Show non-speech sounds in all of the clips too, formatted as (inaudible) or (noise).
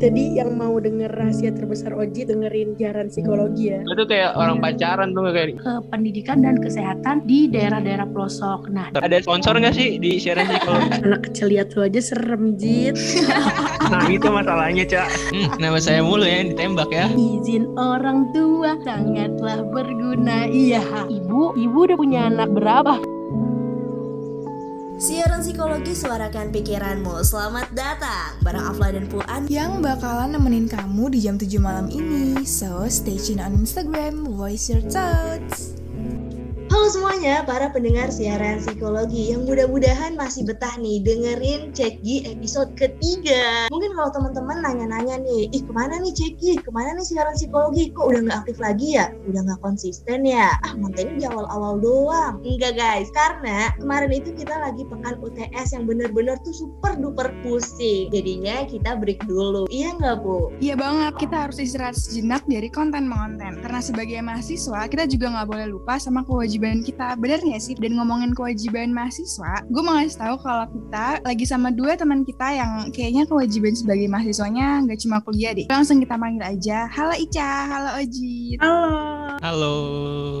Jadi yang mau denger rahasia terbesar Oji dengerin siaran psikologi ya. Itu kayak orang pacaran tuh kayak. ke pendidikan dan kesehatan di daerah-daerah pelosok. Nah, Ada sponsor nggak sih di siaran psikologi? (laughs) Anak kecil lihat lu aja serem Jit. (laughs) nah itu masalahnya cak. Hmm, kenapa saya mulu ya yang ditembak ya? Izin orang tua sangatlah berguna. Iya, ibu, ibu udah punya anak berapa? Siaran psikologi suarakan pikiranmu. Selamat datang bareng Afla dan Puan. yang bakalan nemenin kamu di jam 7 malam ini. So, stay tune on Instagram, voice your thoughts. Halo semuanya, para pendengar siaran psikologi yang mudah-mudahan masih betah nih dengerin Cekgi episode ketiga. Mungkin kalau teman-teman nanya-nanya nih, ih ke mana nih Cekgi? Ke mana nih siaran psikologi? Kok udah nggak aktif lagi ya? Udah nggak konsisten ya? Ah, mantennya di awal-awal doang. Enggak guys, karena kemarin itu kita lagi pekan UTS yang bener-bener tuh super duper pusing. Jadinya kita break dulu. Iya nggak Bu? Iya banget, kita harus istirahat sejenak dari konten mengonten. Karena sebagai mahasiswa, kita juga nggak boleh lupa sama kewajiban kita. Bener nggak sih? Dan ngomongin kewajiban mahasiswa, gue mau ngasih tahu kalau kita lagi sama dua teman kita yang kayaknya kewajiban sebagai mahasiswanya nggak cuma kuliah deh. Langsung kita panggil aja. Halo Ica, halo Oji. Halo. Halo.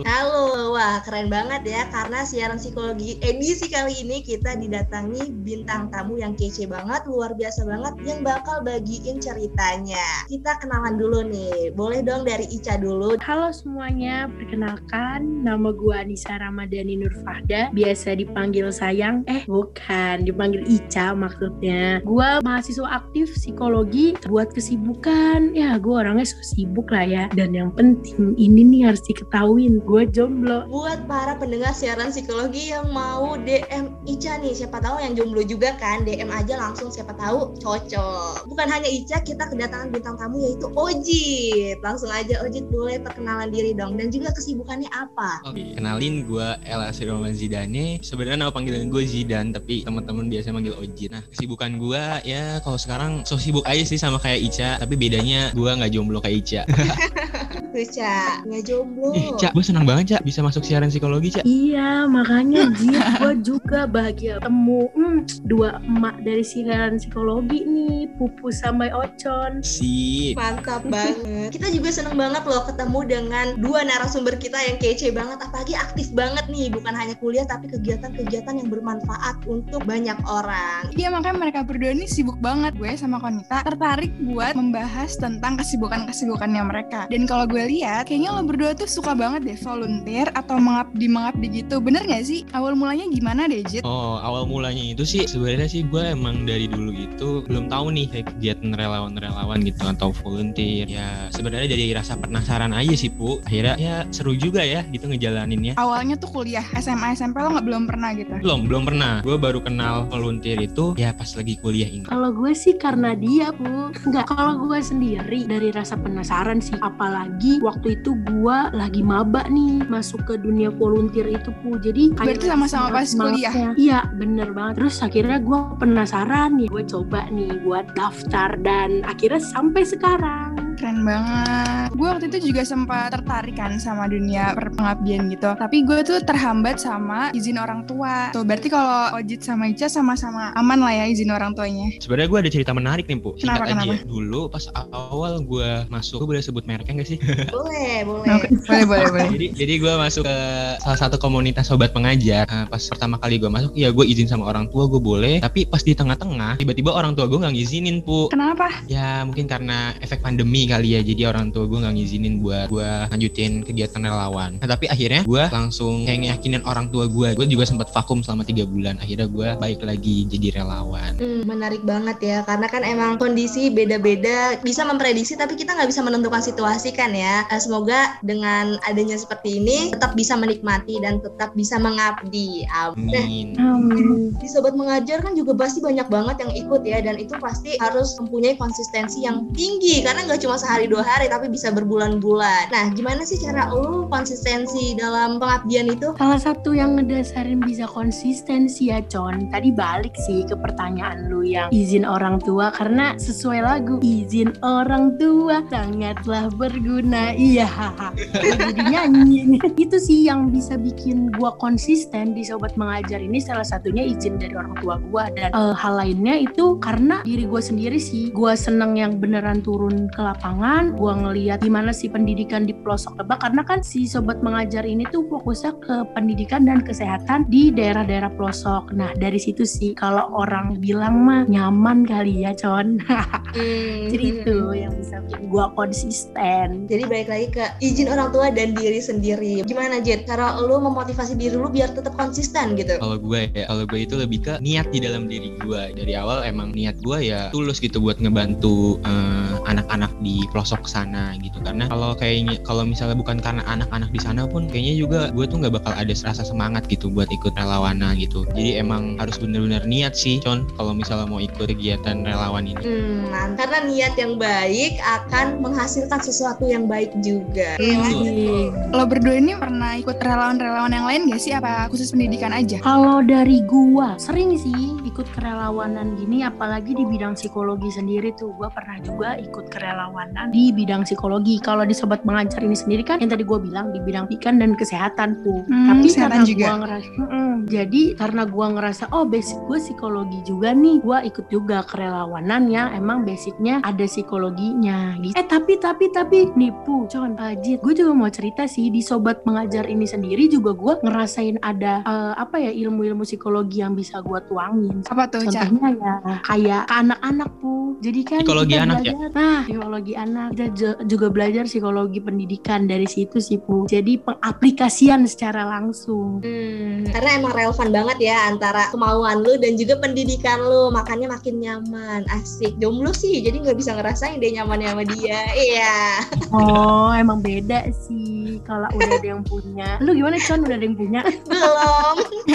Halo, wah keren banget ya karena siaran psikologi edisi kali ini kita didatangi bintang tamu yang kece banget, luar biasa banget yang bakal bagiin ceritanya. Kita kenalan dulu nih, boleh dong dari Ica dulu. Halo semuanya, perkenalkan nama gua Anissa Ramadhani Nur Fahda, biasa dipanggil sayang. Eh, bukan, dipanggil Ica maksudnya. Gua mahasiswa aktif psikologi buat kesibukan. Ya, gua orangnya so sibuk lah ya. Dan yang penting ini nih harus diketahuin, gua jomblo. Buat para pendengar siaran psikologi yang mau DM Ica nih, siapa tahu yang jomblo juga kan, DM aja langsung siapa tahu cocok. Bukan hanya Ica, kita kedatangan bintang tamu yaitu Ojit. Langsung aja Ojit boleh perkenalan diri dong dan juga kesibukannya apa? Oke, kenalin gue Ella Zidane. Sebenarnya nama panggilan gue Zidan, tapi teman-teman biasa manggil Ojit. Nah, kesibukan gue ya kalau sekarang so sibuk aja sih sama kayak Ica, tapi bedanya gue nggak jomblo kayak Ica. (laughs) Tuh Ca, nggak jomblo. Ih, Ca, gue senang banget Ca bisa masuk siaran psikologi Ca. Iya, makanya (laughs) Jit, gue juga bahagia temu hmm, dua emak dari siaran psikologi nih, Pupu sama Ocon. Sip. Mantap banget. Kita juga seneng banget loh ketemu dengan dua narasumber kita yang kece banget, apalagi aktif banget nih, bukan hanya kuliah tapi kegiatan-kegiatan yang bermanfaat untuk banyak orang. Iya makanya mereka berdua ini sibuk banget gue sama Konita tertarik buat membahas tentang kesibukan-kesibukannya mereka. Dan kalau gue lihat kayaknya lo berdua tuh suka banget deh volunteer atau mengabdi-mengabdi gitu. Bener gak sih? Awal mulanya gimana deh Jit? Oh, awal mulanya itu sih sebenarnya sih gue emang dari dulu itu belum tahu nih kayak kegiatan relawan-relawan gitu atau volunteer. Ya sebenarnya dari rasa penasaran aja sih, Bu. Akhirnya ya seru juga ya gitu ngejalaninnya. Awalnya tuh kuliah SMA SMP lo nggak belum pernah gitu. Belum, belum pernah. Gue baru kenal volunteer itu ya pas lagi kuliah ini. Kalau gue sih karena dia, Bu. Enggak, kalau gue sendiri dari rasa penasaran sih. Apalagi waktu itu gue lagi maba nih masuk ke dunia volunteer itu, Bu. Jadi Berarti sama-sama pas kuliah? Iya, bener banget. Terus akhirnya gue penasaran nih. Gue coba nih buat daftar dan akhirnya sampai sekarang. Keren banget. Gue waktu itu juga sempat tertarik kan sama dunia perpengabdian gitu. Tapi gue tuh terhambat sama izin orang tua. Tuh berarti kalau Ojit sama Ica sama-sama aman lah ya izin orang tuanya. Sebenarnya gue ada cerita menarik nih, Bu. Singkat Kenapa, aja. kenapa? Dulu pas awal gue masuk, gue boleh sebut mereknya gak sih? (laughs) Boleh, boleh. Boleh boleh boleh. jadi jadi gue masuk ke salah satu komunitas sobat pengajar. Nah, pas pertama kali gue masuk, ya gue izin sama orang tua gue boleh. Tapi pas di tengah-tengah, tiba-tiba orang tua gue nggak ngizinin, Pu. Kenapa? Ya mungkin karena efek pandemi kali ya Jadi orang tua gue nggak ngizinin buat gue lanjutin kegiatan relawan. Nah tapi akhirnya gue langsung kayak ngeyakinin orang tua gue Gue juga sempat vakum selama tiga bulan. Akhirnya gue baik lagi jadi relawan. Hmm, menarik banget ya, karena kan emang kondisi beda-beda, bisa memprediksi tapi kita nggak bisa menentukan situasi kan ya. Eh, Semoga dengan adanya seperti ini tetap bisa menikmati dan tetap bisa mengabdi. Amin. Nah, Amin. Di sobat mengajar kan juga pasti banyak banget yang ikut ya dan itu pasti harus mempunyai konsistensi yang tinggi. Karena nggak cuma sehari dua hari tapi bisa berbulan-bulan. Nah, gimana sih cara lu konsistensi dalam pengabdian itu? Salah satu yang ngedasarin bisa konsistensi ya Con. Tadi balik sih ke pertanyaan lu yang izin orang tua Karena sesuai lagu Izin orang tua sangatlah berguna. Iya Jadi nyanyi. (laughs) Itu sih yang bisa bikin gua konsisten di Sobat Mengajar ini. Salah satunya izin dari orang tua gua. Dan uh, hal lainnya itu karena diri gue sendiri sih. Gua seneng yang beneran turun ke lapangan Gua ngeliat gimana sih pendidikan di pelosok Lebak Karena kan si Sobat Mengajar ini tuh fokusnya ke pendidikan dan kesehatan di daerah-daerah pelosok. Nah dari situ sih kalau orang bilang mah nyaman kali ya con. (laughs) Hmm. Jadi itu yang bisa bikin gue konsisten. Jadi balik lagi ke izin orang tua dan diri sendiri. Gimana Jet? Cara lu memotivasi diri lu biar tetap konsisten gitu? Kalau gue ya, kalau gue itu lebih ke niat di dalam diri gue. Dari awal emang niat gue ya tulus gitu buat ngebantu eh, anak-anak di pelosok sana gitu. Karena kalau kayaknya kalau misalnya bukan karena anak-anak di sana pun kayaknya juga gue tuh nggak bakal ada rasa semangat gitu buat ikut relawana gitu. Jadi emang harus bener-bener niat sih, con. Kalau misalnya mau ikut kegiatan relawan ini. Hmm, nah, karena niat yang baik akan menghasilkan sesuatu yang baik juga. Iya kan? Lo berdua ini pernah ikut relawan-relawan yang lain gak sih? Apa khusus pendidikan aja? Kalau dari gua sering sih ikut kerelawanan gini apalagi di bidang psikologi sendiri tuh gua pernah juga ikut kerelawanan di bidang psikologi. Kalau di sobat mengajar ini sendiri kan yang tadi gua bilang di bidang pikan dan kesehatan tuh. Hmm, Tapi kesehatan karena juga. gua ngerasa Mm-mm. jadi karena gua ngerasa oh basic gue psikologi juga nih, gua ikut juga kerelawanan yang emang basicnya ada psikologinya gitu. Eh tapi tapi tapi nipu, con Ajit. Gue juga mau cerita sih di sobat mengajar ini sendiri juga gua ngerasain ada eh, apa ya ilmu-ilmu psikologi yang bisa gua tuangin. Apa tuh? Contohnya ya kayak ke anak-anak pu. Jadi kan Psikologi kita anak ya? belajar, Nah, psikologi anak. Kita ju- juga belajar psikologi pendidikan dari situ sih pu. Jadi pengaplikasian secara langsung. Hmm, karena emang relevan banget ya antara kemauan lu dan juga pendidikan lu, makanya makin nyaman, asik. Jomblo sih, jadi nggak bisa ngerasain dia nyaman sama dia. (laughs) Iya. Oh, emang beda sih kalau udah ada yang punya. Lu gimana Con? Udah ada yang punya? Belum. (laughs)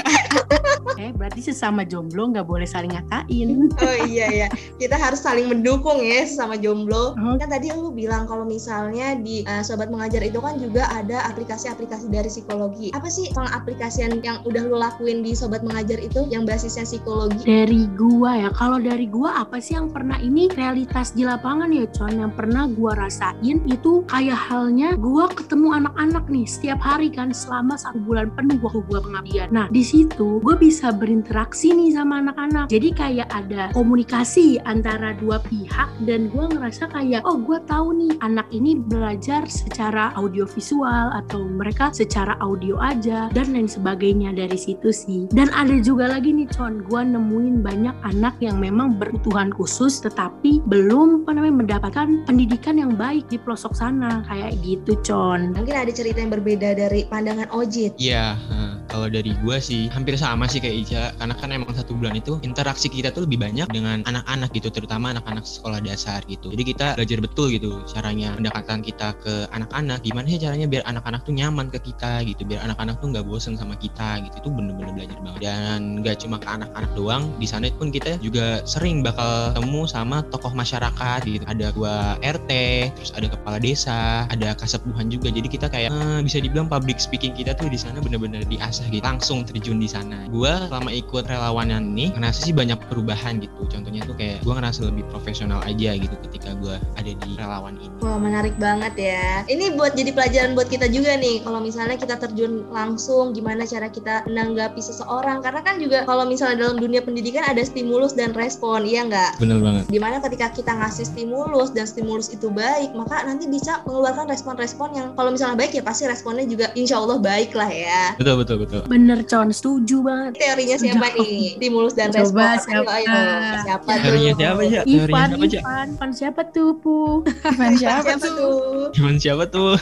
Eh, berarti sesama jomblo nggak boleh saling ngatain. Oh iya ya, kita harus saling mendukung ya sama jomblo. Oh. Kan tadi lu bilang kalau misalnya di uh, sobat mengajar itu kan juga ada aplikasi-aplikasi dari psikologi. Apa sih pengaplikasian yang udah lu lakuin di sobat mengajar itu yang basisnya psikologi? Dari gua ya, kalau dari gua apa sih yang pernah ini realitas di lapangan ya Con yang pernah gua rasain itu kayak halnya gua ketemu anak-anak nih setiap hari kan selama satu bulan penuh waktu gua pengabdian. Nah di situ gue bisa berinteraksi nih sama anak-anak. Jadi kayak ada komunikasi antara dua pihak dan gua ngerasa kayak oh gua tahu nih anak ini belajar secara audiovisual atau mereka secara audio aja dan lain sebagainya dari situ sih. Dan ada juga lagi nih Con, gua nemuin banyak anak yang memang berkebutuhan khusus tetapi belum apa namanya mendapatkan pendidikan yang baik di pelosok sana kayak gitu Con. Mungkin ada cerita yang berbeda dari pandangan Ojit. Iya, eh, kalau dari gua sih hampir sama sih kayak Ica. Karena kan emang satu bulan itu interaksi kita tuh lebih banyak dengan anak-anak gitu. Terutama anak-anak sekolah dasar gitu. Jadi kita belajar betul gitu caranya pendekatan kita ke anak-anak. Gimana sih caranya biar anak-anak tuh nyaman ke kita gitu. Biar anak-anak tuh nggak bosen sama kita gitu. Itu bener-bener belajar banget. Dan nggak cuma ke anak-anak doang di sana pun kita juga sering bakal ketemu sama tokoh masyarakat gitu. Ada gua RT terus ada kepala desa ada kasepuhan juga. Jadi kita kayak eh, bisa dibilang public speaking kita tuh di sana bener-bener diasah gitu langsung terjun di sana gua selama ikut relawanan ini ngerasa sih banyak perubahan gitu contohnya tuh kayak gua ngerasa lebih profesional aja gitu ketika gua ada di relawan ini Wah menarik banget ya. Ini buat jadi pelajaran buat kita juga nih. Kalau misalnya kita terjun langsung, gimana cara kita menanggapi seseorang. Karena kan juga kalau misalnya dalam dunia pendidikan ada stimulus dan respon, iya nggak? bener banget Di mana ketika kita ngasih stimulus dan stimulus itu baik, maka nanti bisa mengeluarkan respon-respon yang kalau misalnya baik ya pasti responnya juga insya Allah baik lah ya. betul betul betul Bener Con, setuju banget. Teorinya siapa nih? Stimulus dan Coba respon. siapa? Ayo, ayo. Siapa tuh? teorinya siapa ya teorinya Ivan, siapa aja Ivan, Ivan siapa tuh Pu? (laughs) Ivan siapa tuh? tuh? Cuman siapa tuh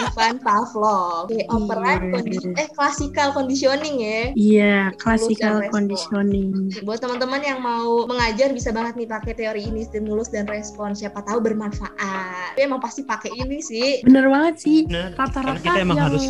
Ivan Pavlov. Oke, operant Iya. condi- eh classical conditioning ya. Iya, classical respon. conditioning. Buat teman-teman yang mau mengajar bisa banget nih pakai teori ini stimulus dan respon. Siapa tahu bermanfaat. Tapi emang pasti pakai ini sih. Bener banget sih. Rata-rata karena kita emang yang harus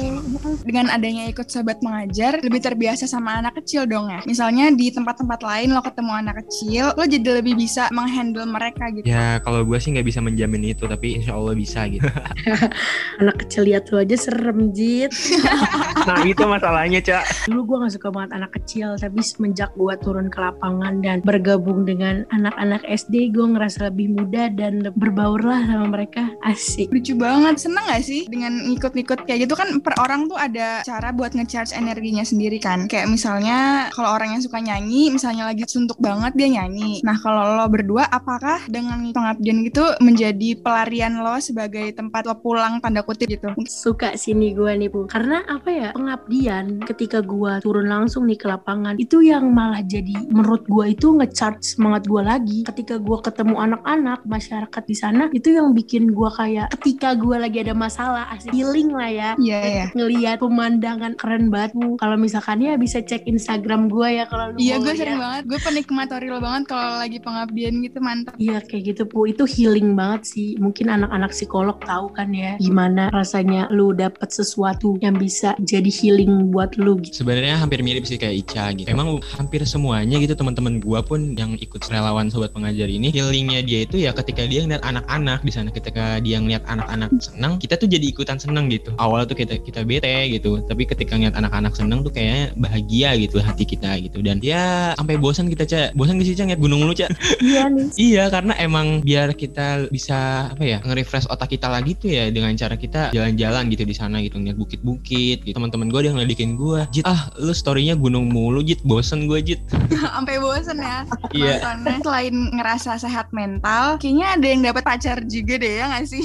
Dengan adanya ikut sobat mengajar lebih terbiasa sama anak kecil dong ya. Misalnya di tempat-tempat lain lo ketemu anak kecil, lo jadi lebih bisa menghandle mereka gitu. Ya kalau gue sih nggak bisa menjamin itu, tapi insya Allah bisa gitu. (laughs) (laughs) Anak kecil lihat lu aja serem, Jit. (laughs) nah itu masalahnya cak. Dulu gue gak suka banget anak kecil, tapi semenjak gue turun ke lapangan dan bergabung dengan anak-anak SD, gue ngerasa lebih muda dan berbaur lah sama mereka. Asik. Lucu banget, seneng gak sih dengan ngikut-ngikut kayak gitu kan per orang tuh ada cara buat ngecharge energinya sendiri kan. Kayak misalnya kalau orang yang suka nyanyi, misalnya lagi suntuk banget dia nyanyi. Nah kalau lo berdua, apakah dengan pengabdian gitu menjadi pelarian lo sebagai tempat lo pulang tanda kutip gitu? Suka sini gue nih, Bu. Karena apa ya, pengabdian ketika gue turun langsung nih ke lapangan, itu yang malah jadi menurut gue itu ngecharge semangat gue lagi. Ketika gue ketemu anak-anak, masyarakat di sana, itu yang bikin gue kayak ketika gue lagi ada masalah, asik healing lah ya. Iya, iya. Ngeliat pemandangan keren banget, Bu. Kalau misalkan ya bisa cek Instagram gue ya kalau lu Iya mau gue ya. sering banget, gue penikmat real banget kalau lagi pengabdian gitu mantap. Iya kayak gitu Bu, itu healing banget sih. Mungkin anak-anak psikolog tahu kan ya gimana rasanya lu dapet sesuatu yang bisa jadi healing buat lu gitu. Sebenarnya hampir mirip sih kayak Ica gitu. Emang hampir semuanya gitu teman-teman gua pun yang ikut relawan sobat pengajar ini healingnya dia itu ya ketika dia ngeliat anak-anak di sana ketika dia ngeliat anak-anak senang kita tuh jadi ikutan senang gitu. Awal tuh kita kita bete gitu, tapi ketika ngeliat anak-anak senang tuh kayaknya bahagia gitu hati kita gitu dan ya sampai bosan kita cak bosan gak sih cak ngeliat gunung mulu cak (laughs) Iya nih. Iya karena emang biar kita bisa apa ya nge-refresh otak kita lagi tuh ya dengan cara kita jalan-jalan gitu di sana gitu ngeliat bukit-bukit gitu. Teman-teman gue yang ngeledekin gue, Jit ah lu storynya gunung mulu Jit, bosen gue Jit. (laughs) Sampai bosen ya. Iya. Selain ngerasa sehat mental, kayaknya ada yang dapat pacar juga deh ya gak sih?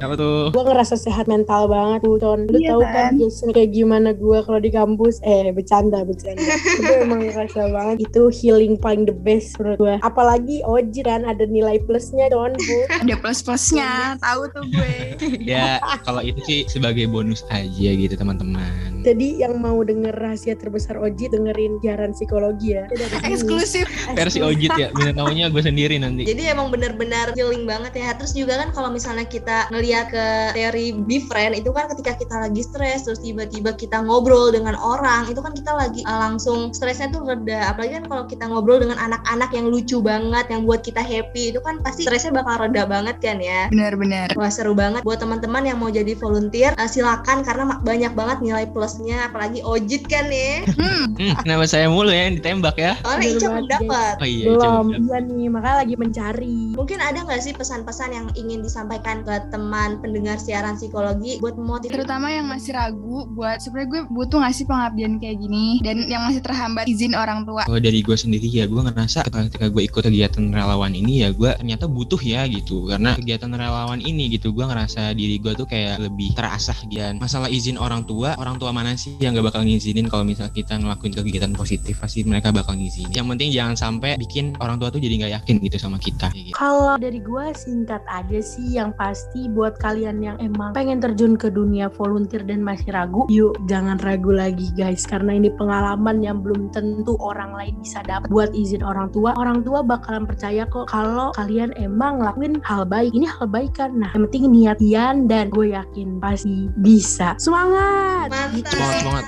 Apa tuh? Gue ngerasa sehat mental banget Bu Con. Lu Iya tahu kan? kan Jason kayak gimana gue kalau di kampus. Eh bercanda bercanda. Itu (laughs) emang ngerasa banget. Itu healing paling the best menurut gue. Apalagi Oji kan ada nilai plusnya Con Bu. (laughs) Ada plus-plusnya, tahu tuh gue. (laughs) Ya kalau itu sih sebagai bonus aja gitu teman-teman. Jadi yang mau denger rahasia terbesar Oji dengerin siaran psikologi ya. Eksklusif. Versi Ojit ya, minta taunya gue sendiri nanti. Jadi emang benar-benar healing banget ya. Terus juga kan kalau misalnya kita ngeliat ke teori be friend itu kan ketika kita lagi stres terus tiba-tiba kita ngobrol dengan orang itu kan kita lagi uh, langsung stresnya tuh reda. Apalagi kan kalau kita ngobrol dengan anak-anak yang lucu banget yang buat kita happy itu kan pasti stresnya bakal reda banget kan ya. Benar-benar. Wah seru banget buat teman-teman yang mau jadi volunteer uh, silakan karena banyak banget nilai plusnya apalagi Ojit kan ya. Hmm, Hmm, kenapa saya mulu ya yang ditembak ya? Bener Ica belum dapat. Oh iya, Belum, iya nih, makanya lagi mencari. Mungkin ada nggak sih pesan-pesan yang ingin disampaikan ke teman pendengar siaran psikologi buat memotivasi terutama yang masih ragu buat sebenarnya gue butuh ngasih pengabdian kayak gini dan yang masih terhambat izin orang tua. Kalau dari gue sendiri ya gue ngerasa ketika, ketika gue ikut kegiatan relawan ini ya gue ternyata butuh ya gitu karena kegiatan relawan ini gitu gue ngerasa diri gue tuh kayak lebih terasah dan masalah izin orang tua orang tua mana sih yang gak bakal ngizinin kalau misal kita ngelakuin kegiatan positif pasti mereka bakal ngizinin yang penting jangan sampai bikin orang tua tuh jadi nggak yakin gitu sama kita kayak gitu. Kalau dari gue singkat aja sih yang pasti buat kalian yang emang pengen terjun ke dunia volunteer dan masih ragu, yuk jangan ragu lagi guys karena ini pengalaman yang belum tentu orang lain bisa dapat buat izin orang tua. Orang tua bakalan percaya kok kalau kalian emang ngelakuin hal baik. Ini hal baik kan. Nah, yang penting niatian dan gue yakin pasti bisa. Semangat. mantap Semangat, semangat.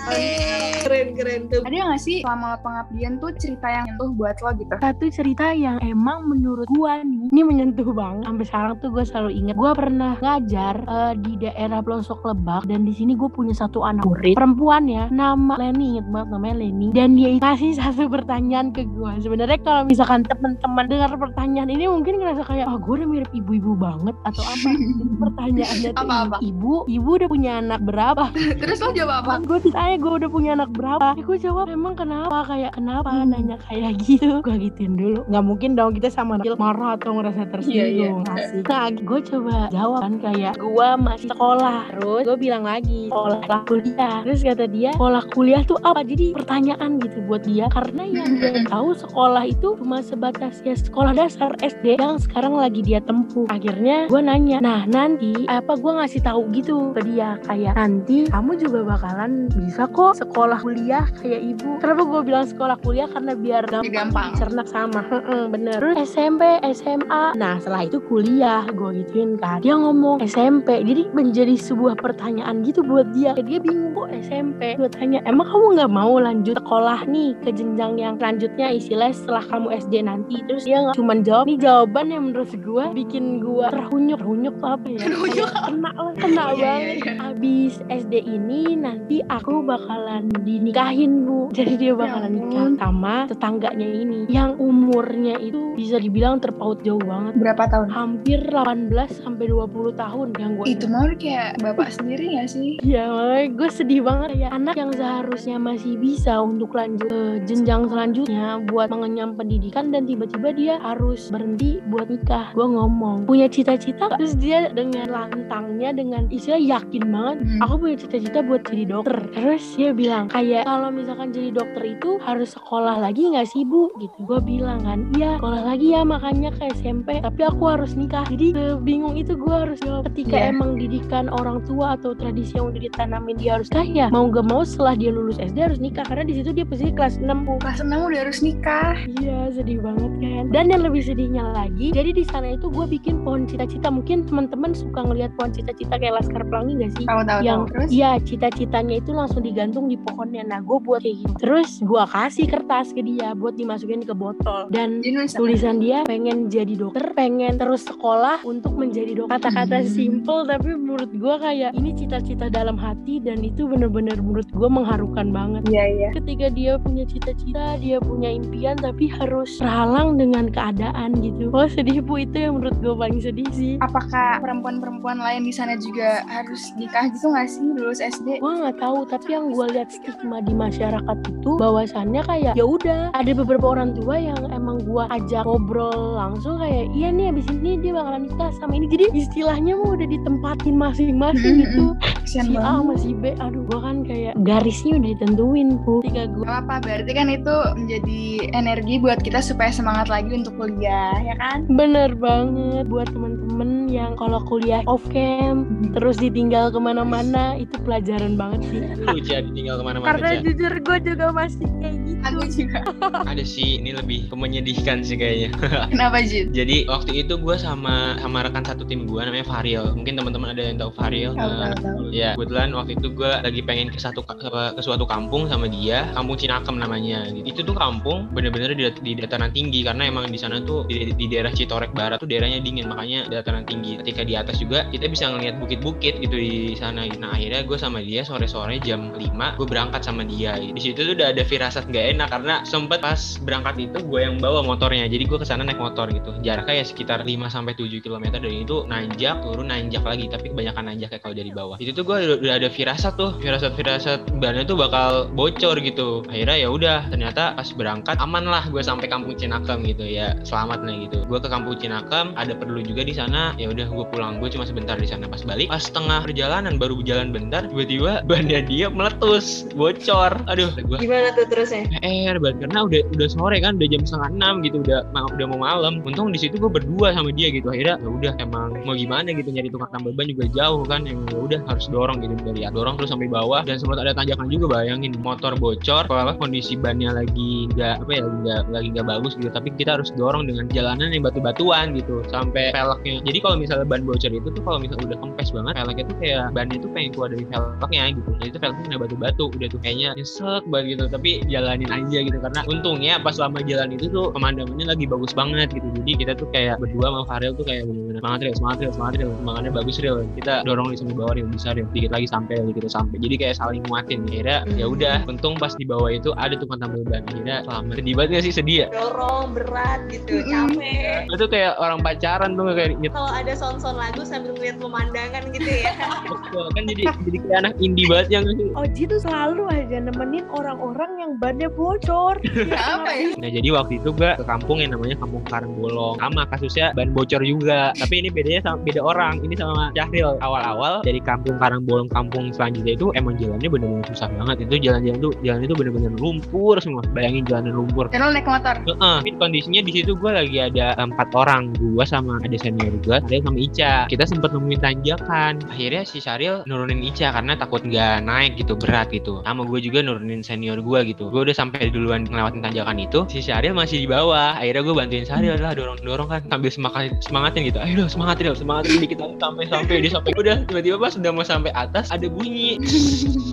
keren keren tuh Ada nggak sih selama pengabdian tuh cerita yang nyentuh buat lo gitu? satu cerita yang emang menurut gua nih ini menyentuh banget sampai sekarang tuh gue selalu ingat gua pernah ngajar eh, di daerah pelosok Lebak dan di sini gue punya satu anak murid perempuan ya. Nama Leni inget banget namanya Leni dan dia kasih satu pertanyaan ke gua. Sebenarnya kalau misalkan teman-teman dengar pertanyaan ini mungkin ngerasa kayak oh gue udah mirip ibu-ibu banget atau apa? (laughs) Pertanyaannya tuh Apa-apa? ibu ibu udah punya anak berapa? (laughs) Terus lo jawab apa? gue ditanya gue udah punya anak berapa? Ya gue jawab emang kenapa? Kayak kenapa? Hmm. nanya kayak gitu. Gue gituin dulu. Nggak mungkin dong kita sama anak marah atau ngerasa tersinggung. Iya. asik. nah gue coba jawab kan kayak gue masih sekolah. Terus gue bilang lagi sekolah lah kuliah terus kata dia sekolah kuliah tuh apa? Jadi pertanyaan gitu buat dia. Karena yang dia tahu sekolah itu cuma sebatas ya sekolah dasar SD yang sekarang lagi dia tempuh. Akhirnya gue nanya nah nanti apa gue ngasih tahu gitu ke dia? Kayak nanti kamu juga bakal bakalan bisa kok sekolah kuliah kayak ibu. Kenapa gue bilang sekolah kuliah? Karena biar gampang, gampang. cernak sama. Bener. Terus SMP SMA nah setelah itu kuliah gue gituin kan. Dia ngomong SMP jadi menjadi sebuah pertanyaan gitu buat dia. Dia bingung kok SMP gue tanya emang kamu nggak mau lanjut sekolah nih ke jenjang yang selanjutnya? Istilah setelah kamu SD nanti. Terus dia nggak cuman jawab nih jawaban yang menurut gue bikin gue terhunyuk terhunyuk tuh apa ya? Terhunyuk. Kena lah kena Iya, iya, banget. iya. abis SD ini nanti aku bakalan dinikahin bu. Jadi dia bakalan Ya nikah sama tetangganya ini yang umurnya itu bisa dibilang terpaut jauh banget. Berapa tahun? hampir 18 sampai 20 tahun yang gue Itu mau kayak bapak sendiri gak sih? Iya makanya gue sedih banget ya anak yang seharusnya masih bisa untuk lanjut ke jenjang selanjutnya buat mengenyam pendidikan dan tiba-tiba dia harus berhenti buat nikah. Gue ngomong punya cita-cita terus dia dengan lantangnya dengan istilah yakin banget Hmm. aku punya cita-cita buat jadi dokter. Terus dia bilang kayak kalau misalkan jadi dokter itu harus sekolah lagi nggak sih bu? Gitu. Gue bilang kan iya sekolah lagi ya makanya ke SMP tapi aku harus nikah. Jadi bingung itu gue harus jawab ketika Iya. emang didikan orang tua atau tradisi yang udah ditanamin dia harus kaya mau gak mau setelah dia lulus SD harus nikah karena di situ dia pasti kelas 6 bu Kelas 6 udah harus nikah. Iya sedih banget kan? Dan yang lebih sedihnya lagi Jadi di sana itu gue bikin pohon cita-cita. Mungkin teman-teman suka ngelihat pohon cita-cita kayak Laskar Pelangi gak sih? Tahu tahu yang tahu. Terus? iya cita-citanya itu langsung digantung di pohonnya. Nah gue buat kayak gitu. Terus gue kasih kertas ke dia buat dimasukin ke botol. Dan jadi tulisan dia pengen jadi dokter pengen terus sekolah untuk menjadi dokter. Kata-kata Hmm. simple tapi menurut gue kayak ini cita-cita dalam hati dan itu bener-bener menurut gue mengharukan banget Iya iya. ketika dia punya cita-cita, dia punya impian tapi harus terhalang dengan keadaan gitu. Oh sedih bu itu yang menurut gue paling sedih sih. Apakah perempuan-perempuan lain di sana juga harus nikah gitu nggak sih lulus SD? Gue nggak tahu tapi yang gue lihat stigma di masyarakat itu bahwasannya kayak ya udah ada beberapa orang tua yang emang gue ajak ngobrol langsung kayak iya nih abis ini dia bakalan nikah sama ini jadi istilahnya mau udah ditempatin masing-masing (laughs) gitu si A sama si B aduh gue kan kayak garisnya udah ditentuin bu ketika gue apa berarti kan itu menjadi energi buat kita supaya semangat lagi untuk kuliah, ya kan? Bener banget buat temen-temen yang kalau kuliah off cam terus ditinggal ke mana-mana itu pelajaran banget sih. Lu jadi tinggal ke mana-mana Karena aja. jujur gue juga masih kayak gitu. Aku juga. (laughs) Ada sih, ini lebih menyedihkan sih kayaknya. (laughs) Kenapa Jid? Jadi waktu itu gue sama sama rekan satu tim gue namanya Varial. Mungkin teman-teman ada yang tahu tahu tahu. Ya, kebetulan waktu itu gue lagi pengen ke satu ke, suatu kampung sama dia, kampung Cinakem namanya. Itu tuh kampung bener-bener di, di dataran tinggi karena emang di sana tuh di, di daerah Citorek Barat tuh daerahnya dingin, makanya dataran tinggi. Ketika di atas juga kita bisa ngeliat bukit-bukit gitu di sana. Nah akhirnya gue sama dia sore-sore jam 5 gue berangkat sama dia. Di situ tuh udah ada firasat gak enak karena sempet pas berangkat itu gue yang bawa motornya. Jadi gue ke sana naik motor gitu. Jaraknya ya sekitar 5 sampai 7 km dari itu nanjak turun nanjak lagi tapi kebanyakan nanjak kayak kalau dari bawah. Itu tuh gue udah, ada firasat tuh, firasat-firasat bannya tuh bakal bocor gitu. Akhirnya ya udah ternyata pas berangkat aman lah gue sampai kampung Cinakem gitu ya. Selamat lah gitu. Gue ke kampung Cinakem ada perlu juga di sana. Ya udah gue pulang. Gue cuma sebentar di sana pas balik. Pas tengah perjalanan baru berjalan bentar tiba-tiba bannya dia meletus, bocor. Aduh, gue Gimana tuh terusnya? PR banget karena udah udah sore kan udah jam setengah enam gitu udah udah mau malam untung di situ gue berdua sama dia gitu akhirnya ya udah emang mau gimana gitu nyari tukang tambal ban juga jauh kan yang ya udah harus dorong gitu dari atas dorong terus sampai bawah dan sempat ada tanjakan juga bayangin motor bocor kalau kondisi bannya lagi nggak apa ya nggak lagi nggak bagus gitu. Tapi kita harus dorong dengan jalanan yang batu-batuan gitu sampai velgnya jadi kalau misalnya ban bocor itu tuh kalau misalnya udah kempes banget velgnya tuh kayak bannya tuh pengen keluar dari velgnya gitu. Jadi itu velgnya kena batu-batu udah tuh kayaknya nyesek banget gitu. Tapi jalanin aja gitu karena untungnya pas selama jalan itu tuh pemandangannya lagi bagus banget gitu. Jadi kita tuh kayak berdua sama Farel tuh kayak bener-bener semangat real semangat real semangat real semangatnya bagus real kita dorong di sampai bawah real bisa real dikit lagi sampai gitu sampai. Jadi kayak saling nguatin. Akhirnya ya udah untung pas di bawah itu ada tukang tambal ban. Akhirnya selamat sedih banget gak sih? Sedih ya? Dorong berat gitu, Mm-mm. capek. itu kayak orang pacaran tuh kayak Kalau ada sound-sound lagu sambil ngeliat pemandangan gitu ya. (laughs) kan jadi jadi kayak anak indie banget yang Oji tuh selalu aja nemenin orang-orang yang bannya bocor. (laughs) Kenapa ya? Nah jadi waktu itu gue ke kampung yang namanya kampung Karangbolong Sama kasusnya ban bocor juga. Tapi ini bedanya sama beda orang. Ini sama Syahril. Awal-awal dari kampung sekarang bolong kampung selanjutnya itu emang jalannya bener-bener susah banget itu jalan-jalan tuh jalan itu bener-bener lumpur semua bayangin jalanan lumpur Dan lo naik motor. Heeh, tapi kondisinya di situ gue lagi ada empat orang, gue sama ada senior gue, ada sama Ica. Kita sempat nemuin tanjakan. Akhirnya si Syaril nurunin Ica karena takut nggak naik gitu berat gitu. Sama gue juga nurunin senior gue gitu. Gue udah sampai duluan ngelewatin tanjakan itu, si Syaril masih di bawah. Akhirnya gue bantuin Syaril lah dorong dorong kan sambil semangat semangatin gitu. Ayo dong semangat Ril, semangatin dikit lagi sampai sampai dia sampai udah tiba-tiba pas udah mau sampai atas ada bunyi.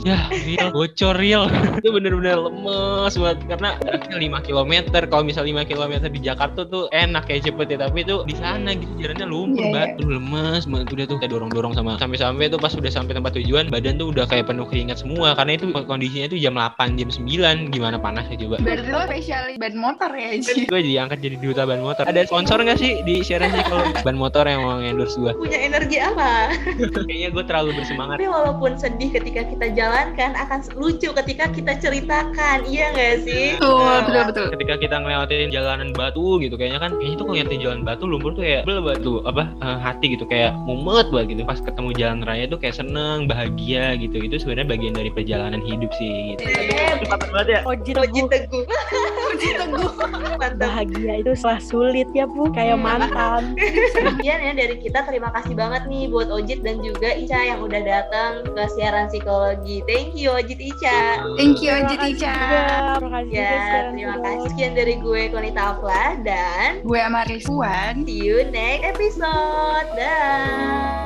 Ya Ril, bocor Ril. (laughs) itu bener-bener lemes banget karena jaraknya 5 km kalau misal 5 km di Jakarta tuh enak kayak cepet ya tapi tuh di sana gitu jalannya lumpur Iya, iya. batu lemes banget udah tuh kita dorong-dorong sama sampai-sampai tuh pas udah sampai tempat tujuan badan tuh udah kayak penuh keringat semua karena itu kondisinya tuh jam 8 jam 9 gimana panasnya coba Berarti lo spesialis ban motor ya, Ji? gue diangkat jadi duta ban motor ada sponsor nggak sih di siaran sih kalau ban motor yang mau endorse gue Punya energi apa? kayaknya gue terlalu bersemangat Tapi walaupun sedih ketika kita jalankan, akan lucu ketika kita ceritakan. Iya nggak sih? Betul, betul, betul. ketika kita ngelewatin jalanan batu gitu kayaknya kan kayaknya tuh kalau ngeliatin jalan batu lumpur tuh kayak bel batu apa eh, hati gitu kayak mumet banget gitu pas ketemu jalan raya tuh kayak seneng bahagia gitu itu sebenarnya bagian dari perjalanan hidup sih gitu. Eh, Cepatan banget ya Ojit Oji teguh. Uji teguh. (laughs) Mantap. bahagia itu setelah sulit ya bu kayak mantan Sekian ya dari kita. Terima kasih banget nih buat Ojit dan juga Ica yang udah datang ke siaran psikologi. Thank you Ojit Ica. Thank you, Terima Oji kasih Ica. juga, terima kasih Ya, terima kasih. Sekian dari gue Konita Afla dan Gue Amaris Puan. see you next episode. Dah.